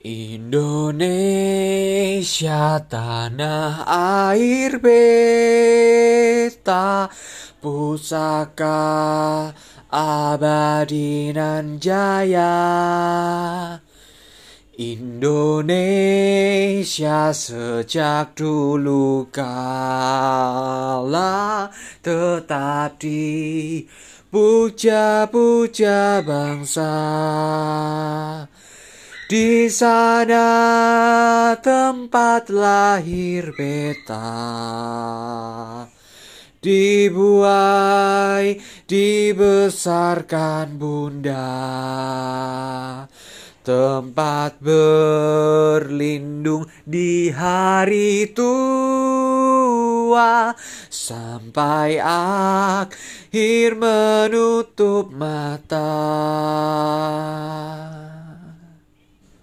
Indonesia tanah air beta pusaka abadi nan jaya. Indonesia sejak dulu kala tetap dipuja-puja bangsa di sana tempat lahir beta. Dibuai, dibesarkan bunda. Tempat berlindung di hari tua. Sampai akhir menutup mata